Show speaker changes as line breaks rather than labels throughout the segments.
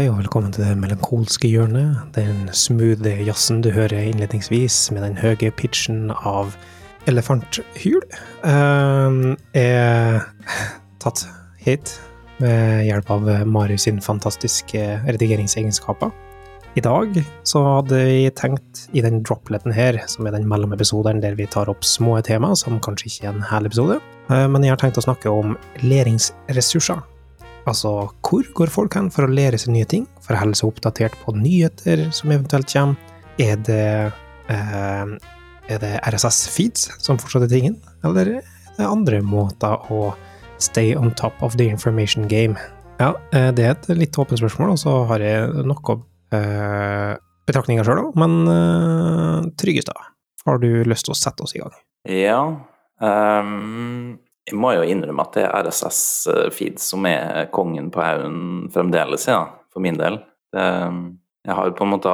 Hei og velkommen til det melankolske hjørnet. Den smoothe jazzen du hører innledningsvis, med den høye pitchen av elefanthyl, uh, er tatt hit med hjelp av Marius sin fantastiske redigeringsegenskaper. I dag så hadde vi tenkt i den dropleten her, som er den mellomepisoden der vi tar opp små tema, som kanskje ikke er en hel episode, uh, men jeg har tenkt å snakke om læringsressurser. Altså, hvor går folk hen for å lære seg nye ting, for å holde seg oppdatert på nyheter som eventuelt kommer? Er det, eh, det RSS-feeds som fortsatt er tingen, eller er det andre måter å stay on top of the information game? Ja, eh, det er et litt åpent spørsmål, og så har jeg noe eh, betraktninger sjøl òg, men eh, Tryggestad, har du lyst til å sette oss i gang?
Ja. Um jeg må jo innrømme at det er RSS-feed som er kongen på haugen fremdeles, ja, for min del. Det, jeg har på en måte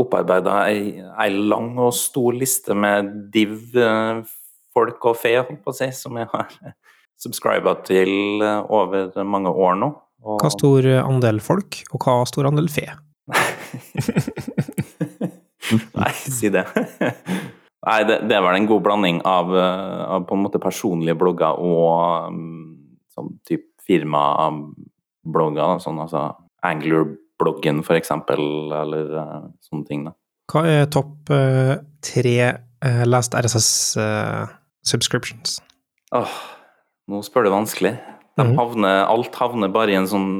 opparbeida ei, ei, lang og stor liste med div-folk og fe, si, som jeg har subscriba til over mange år nå.
Og... Hva stor andel folk, og hva stor andel fe?
Nei, si det. Nei, det, det, er vel en god blanding av, eh, av, på en måte personlige blogger og um, sånn type firmablogger. Sånn altså Angler-bloggen, for eksempel, eller uh, sånne ting. da.
Hva er topp uh, tre uh, last RSS subscriptions?
Åh, oh, nå spør du vanskelig. Mm. Havner, alt havner bare i en sånn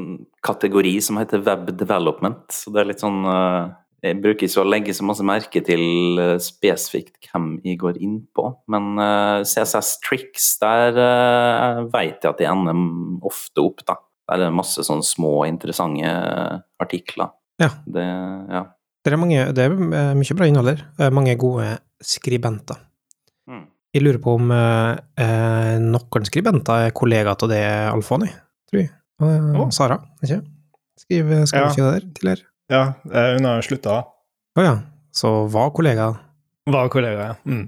kategori som heter web development. Så det er litt sånn jeg bruker ikke å legge så masse merke til uh, spesifikt hvem jeg går inn på, men eh, CSS Tricks, der uh, vet jeg at de ender ofte opp, da. Der er det masse sånne små, interessante artikler.
Ja.
Det, ja.
det, er, mange, det er mye bra innhold her. Mange gode skribenter. Mm. Jeg lurer på om eh, noen skribenter er kollegaer til det Alfoni, tror jeg. Og, oh. Sara, ikke? Skriver, skriver ja. ikke det der tidligere?
Ja, eh, hun har slutta.
Å oh, ja. Så var kollega?
Var kollega, ja. Mm.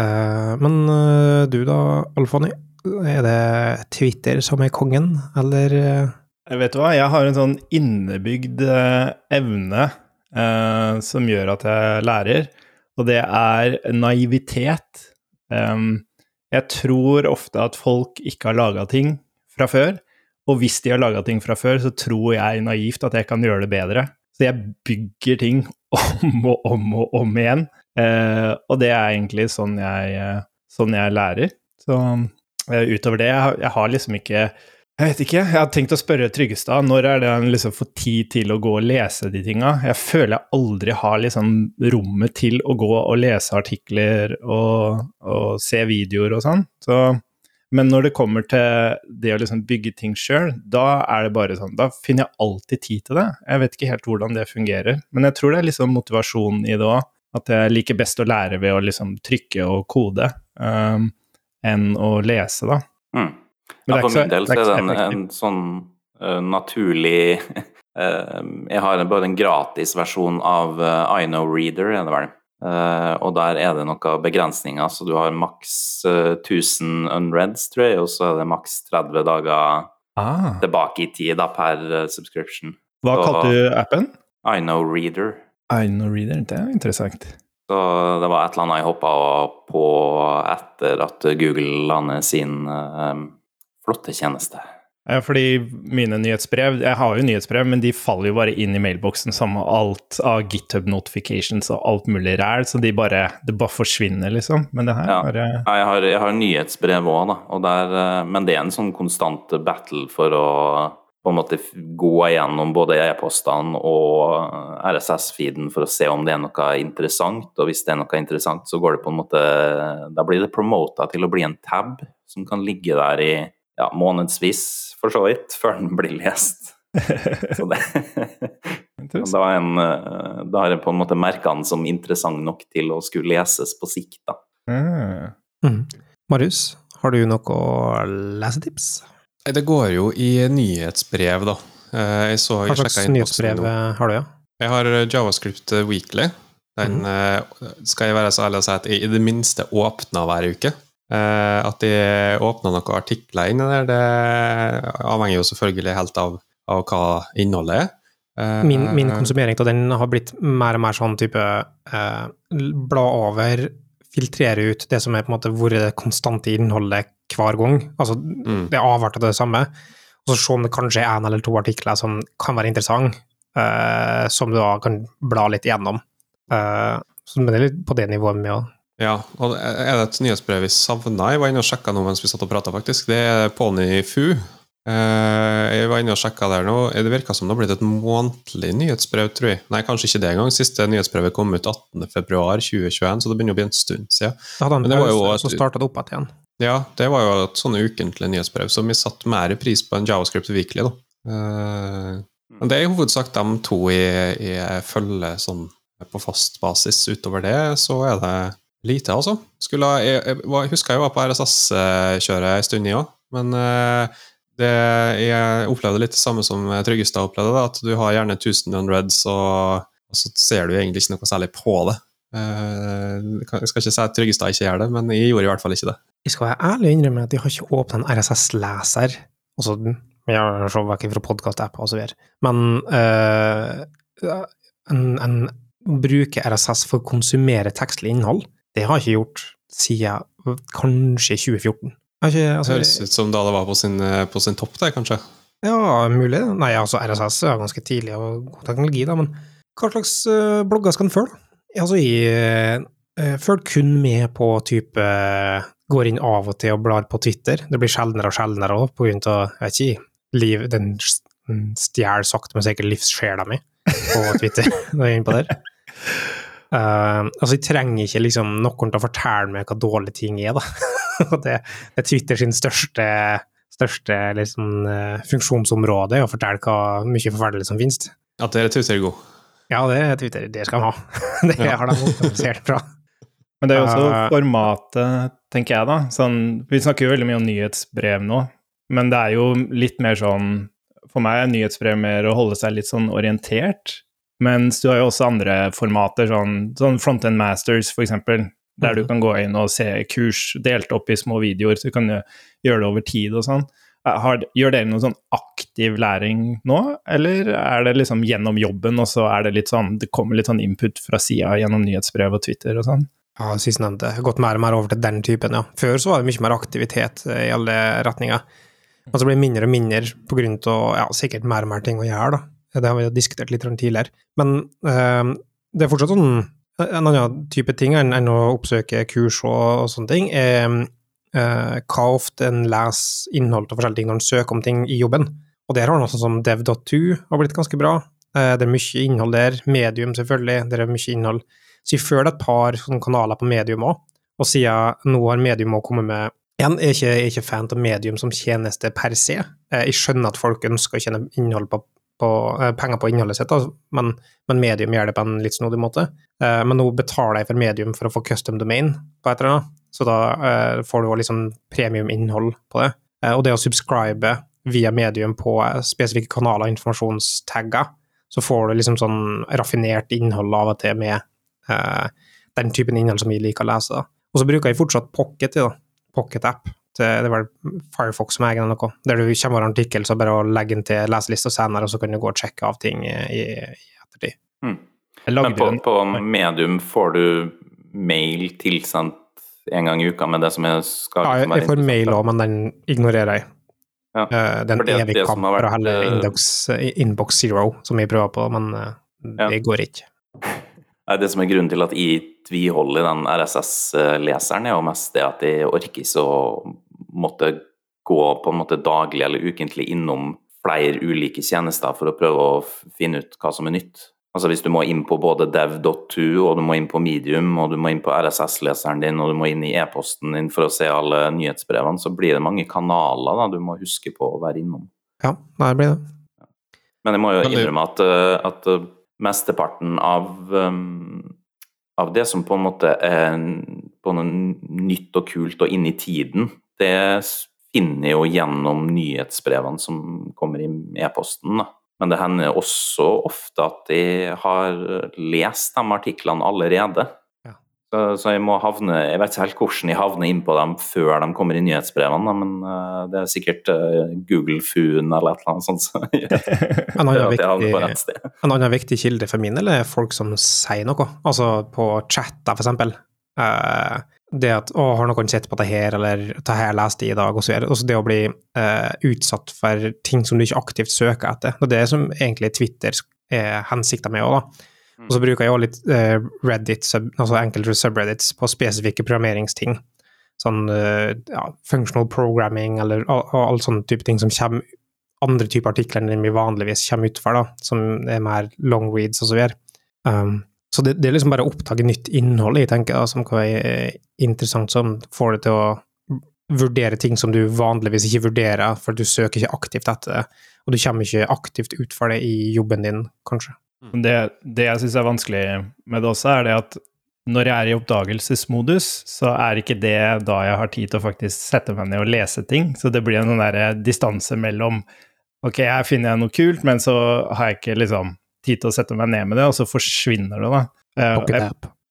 Eh, men eh, du da, Alfoni? Er det Twitter som er kongen, eller? Eh?
Vet du hva, jeg har en sånn innebygd evne eh, som gjør at jeg lærer, og det er naivitet. Um, jeg tror ofte at folk ikke har laga ting fra før, og hvis de har laga ting fra før, så tror jeg naivt at jeg kan gjøre det bedre. Så jeg bygger ting om og om og om igjen. Eh, og det er egentlig sånn jeg, eh, sånn jeg lærer. Så eh, utover det, jeg, jeg, har liksom ikke Jeg vet ikke, jeg har tenkt å spørre Tryggestad når er det han liksom får tid til å gå og lese de tinga. Jeg føler jeg aldri har liksom rommet til å gå og lese artikler og, og se videoer og sånn. Så men når det kommer til det å liksom bygge ting sjøl, da er det bare sånn Da finner jeg alltid tid til det. Jeg vet ikke helt hvordan det fungerer, men jeg tror det er liksom motivasjonen i det òg. At jeg liker best å lære ved å liksom trykke og kode um, enn å lese, da.
Mm. Ja, for min del så er det en, en sånn uh, naturlig uh, Jeg har bare en gratis versjon av uh, I know Reader, er det vel. Uh, og der er det noen begrensninger, så du har maks uh, 1000 unreads, tror jeg, og så er det maks 30 dager ah. tilbake i tid da, per uh, subscription.
Hva så, kalte du appen?
I know Reader.
I know Reader, det er interessant.
Så det var et eller annet jeg hoppa på etter at Google la ned sin flotte tjeneste.
Ja, fordi mine nyhetsbrev Jeg har jo nyhetsbrev, men de faller jo bare inn i mailboksen sammen med alt av GitHub notifications og alt mulig ræl, så de bare, det bare forsvinner, liksom. Men det her
ja.
bare
ja, jeg, har, jeg har nyhetsbrev òg, da. Og der, eh, men det er en sånn konstant battle for å på en måte gå igjennom både e-postene og RSS-feeden for å se om det er noe interessant. Og hvis det er noe interessant, så går det på en måte Da blir det promota til å bli en tab som kan ligge der i ja, månedsvis for så vidt, før den blir lest. Så det da, en, eh, da har jeg på en måte merka den som interessant nok til å skulle leses på sikt, da.
Mm. Mm. Marius, har du noe lesetips?
Det går jo i nyhetsbrev, da. Eh, jeg så,
Hva slags nyhetsbrev har du, ja?
Jeg har Javascript Weekly. Den mm. skal jeg være så ærlig å si at jeg i det minste åpna hver uke. Eh, at de åpner noen artikler inni der, det avhenger jo selvfølgelig helt av, av hva innholdet er.
Min, min
Eh,
konsumering av den har blitt mer og mer sånn type eh, bla over, filtrere ut det som er på en måte vært det konstante innholdet hver gang. Altså,
Mm.
det er avart av det samme. Og så se om det kanskje er en eller to artikler som kan være interessant, eh, som du da kan bla litt igjennom. Eh, så men det er litt på det nivået med å
Ja, og er det et nyhetsbrev vi savna? Jeg var inne og sjekka nå mens vi satt og prata, faktisk. Det er Pony Fu. Eh, Jeg var inne og sjekka der nå. Det virka som det har blitt et månedlig nyhetsbrev, tror jeg. Nei, kanskje ikke det engang. Siste nyhetsbrevet kom ut 18.2.2021, så det begynner å bli en stund siden.
Da hadde han
Men det var jo et-
så starta det opp igjen igjen.
Ja, det var jo et sånn ukentlig nyhetsbrev som vi satte mer pris på enn Javascript Weekly, da. Eh, Men det er i hovedsak de to jeg, jeg følger sånn på fast basis. Utover det så er det lite, altså. Skulle, jeg, jeg, jeg husker jeg var på RSS-kjøret en stund, jeg òg, men eh, det, jeg opplevde litt det samme som Tryggestad opplevde, at du har gjerne 1000 unreds, og, og så ser du egentlig ikke noe særlig på det. Eh, jeg skal ikke si at Tryggestad ikke gjør det, men jeg gjorde i hvert fall ikke det.
Jeg skal være ærlig og innrømme at jeg har ikke åpnet en RSS-leser. Altså, jeg har se vekk fra podkast-apper og så videre. Men eh, en, en bruker RSS for å konsumere tekstlig innhold, det har jeg ikke gjort siden kanskje 2014. Jeg ikke, altså,
Høres ut som da det var på sin, på sin topp, det, kanskje.
Ja, mulig. Nei, altså RSS er ganske tidlig og god teknologi, da, men hva slags eh, blogger skal en følge? Altså, jeg uh, følger kun med på type Går inn av og til og blar på Twitter. Det blir sjeldnere og sjeldnere òg, på grunn av, jeg vet ikke, liv, den stjeler sakte, men sikkert livssjela mi på Twitter, når jeg er inne på der. Eh, altså, jeg trenger ikke liksom noen til å fortelle meg hva dårlige ting er, da. Det, det er Twitter sin største største liksom, eh, funksjonsområde å fortelle hva mye forferdelig som finnes.
At dere Twitter er god.
Ja, det er Twitter. Det skal de ha. Det
Ja.
har de optimalisert fra.
Men det er jo også
uh,
formatet, tenker jeg, da. Sånn, vi snakker jo veldig mye om nyhetsbrev nå, men det er jo litt mer sånn For meg er nyhetsbrev mer å holde seg litt sånn orientert. Mens du har jo også andre formater, sånn, sånn Frontend Masters, eksempel. Der du
Mhm.
kan gå inn og se kurs delt opp i små videoer, så du kan gjø- gjøre det over tid og sånn. Eh, Har, gjør dere noe sånn aktiv læring nå, eller er det liksom gjennom jobben, og så er det litt sånn Det kommer litt sånn input fra sida gjennom nyhetsbrev og Twitter og sånn?
Ja, sistnevnte. Gått mer og mer over til den typen, ja. Før så var det mye mer aktivitet eh, i alle retninger. Og så blir det mindre og mindre på grunn av ja, sikkert mer og mer ting å gjøre, da. Det har vi jo diskutert litt tidligere. Men eh, det er fortsatt sånn En annen type ting enn å oppsøke kurs og, sånne ting, er eh, hva ofte en leser innhold av forskjellige ting når en søker om ting i jobben. Og der har noe sånn som dev.to har blitt ganske bra. Eh, det er mye innhold der. Medium, selvfølgelig. Det er mye innhold. Så jeg føler et par kanaler på medium òg, og siden nå har medium òg kommet med Igjen, jeg er ikke, ikke fan av medium som tjeneste per se. Eh, Jeg skjønner at folk ønsker å tjene innhold på, på, eh, penger på innholdet sitt, altså, men, men medium gjør det på en litt snodig måte. Eh, Men nå betaler jeg for medium for å få custom domain på et eller annet, så da eh, får du også liksom premium-innhold på det. Eh, Og det å subscribe via medium på eh, spesifikke kanaler og informasjonstagger, så får du liksom sånn raffinert innhold av og til med eh, den typen innhold som vi liker å lese. Og så bruker jeg fortsatt Pocket, da. Pocket-app. Det det er vel Firefox som eier den, noe. Der du kommer over en artikkel, så bare å legge den til leselista senere, og så kan du gå og sjekke av ting i, i ettertid.
Mm. Men på, på medium får du mail tilsendt en gang i uka med det som er skal
Ja, jeg, jeg får mail òg, men den ignorerer jeg.
Ja.
Eh, det er
det
en evig
det
kamp for å helle
eh,
inbox, zero, som jeg prøver på, men uh,
Ja.
det går ikke.
Nei, Det som er grunnen til at jeg tviholder den RSS-leseren, er jo mest det at jeg orker ikke å måtte gå på en måte daglig eller ukentlig innom flere ulike tjenester for å prøve å finne ut hva som er nytt. Altså Hvis du må inn på både dev.to, og du må inn på Medium, og du må inn på RSS-leseren din, og du må inn i e-posten din for å se alle nyhetsbrevene, så blir det mange kanaler da du må huske på å være innom.
Ja, det blir det.
Men jeg må jo innrømme at, eh, at eh, mesteparten av, um, av det som på en måte er på noe nytt og kult og inn i tiden, det finner jo gjennom nyhetsbrevene som kommer i e-posten. Men det hender også ofte at jeg har lest de artiklene allerede.
Ja.
Så Så, jeg må havne Jeg vet ikke helt hvordan jeg havner inn på dem før de kommer i nyhetsbrevene, men uh, det er sikkert uh, Google Fun eller et eller annet sånt. Så,
en, annen viktig, en, annen viktig, kilde for min del er folk som sier noe. Altså på chatter, for eksempel. Uh, det at 'Å, har noen sett på det her', eller 'det her leste jeg i dag', og så videre. Også det å bli utsatt for ting som du ikke aktivt søker etter. Det er det som egentlig Twitter er hensikta med òg, da. Og så bruker jeg også litt uh, Reddit, sub, altså enkelte subreddits, på spesifikke programmeringsting. Sånn uh, ja, functional programming eller all, sånne type ting som kommer andre typer artikler enn vi vanligvis kommer utfor, da, som er mer long reads og så videre. Um, så det, det, er liksom bare å oppdage nytt innhold, jeg tenker, da, som kan være interessant, som får deg til å vurdere ting som du vanligvis ikke vurderer, for du søker ikke aktivt etter det, og du kommer ikke aktivt ut for det i jobben din, kanskje.
Mm. Det, det jeg syns er vanskelig med det også, er det at når jeg er i oppdagelsesmodus, så er ikke det da jeg har tid til å faktisk sette meg ned og lese ting. Så det blir en sånn distanse mellom Ok, her finner jeg noe kult, men så har jeg ikke liksom tid til å sette meg ned med det, og så forsvinner det, da.
Uh, jeg,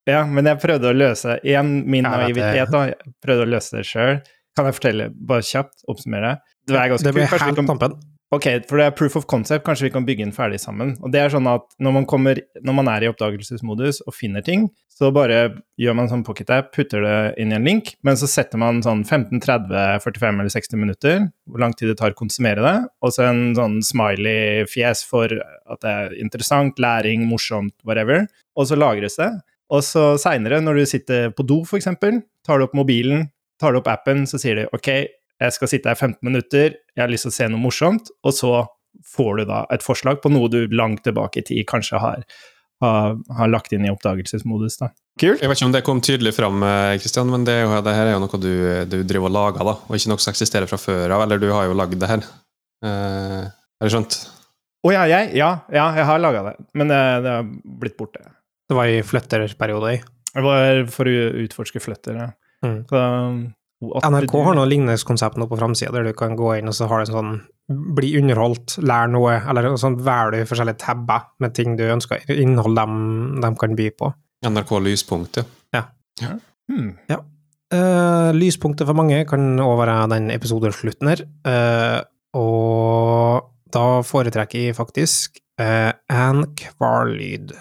ja, men jeg prøvde å løse Igjen, min naivitet, da. Jeg prøvde å løse det sjøl. Kan jeg fortelle, bare kjapt, oppsummere?
Det, det blir helt tampen.
Ok, for det er proof of concept, kanskje vi kan bygge den ferdig sammen. Og det er sånn at når man, kommer, når man er i oppdagelsesmodus og finner ting, så bare gjør man sånn pocket-app, putter det inn i en link, men så setter man sånn 15, 30, 45 eller 60 minutter, hvor lang tid det tar å konsumere det, og så en sånn smiley-fjes for at det er interessant, læring, morsomt, whatever, og så lagres det. Og så seinere, når du sitter på do, f.eks., tar du opp mobilen, tar du opp appen, så sier de ok, jeg skal sitte her 15 minutter, jeg har lyst til å se noe morsomt, og så får du da et forslag på noe du langt tilbake i tid kanskje har, har, har lagt inn i oppdagelsesmodus. da.
Kult. Jeg vet ikke om det kom tydelig fram, Kristian, men det, jo, det, her er jo noe du, du driver og lager, da, og ikke noe som eksisterer fra før av. Eller du har jo lagd det her. Eh, har du skjønt?
Å oh, ja, jeg? Ja, ja, jeg har laga det, men det, det, har blitt borte.
Det var i flytterperiode?
Det var for å utforske flytter, ja. Mm. Så
NRK har noe lignende konsept nå på framsida, der du kan gå inn og så har du en sånn bli underholdt, lære noe, eller sånn velger du forskjellige tabber med ting du ønsker, innhold de, de kan by på.
NRK Lyspunkt,
ja. Ja. Hmm. ja. Uh, lyspunktet for mange kan òg være den episodeslutten her, uh, og da foretrekker jeg faktisk uh, en hver lyd.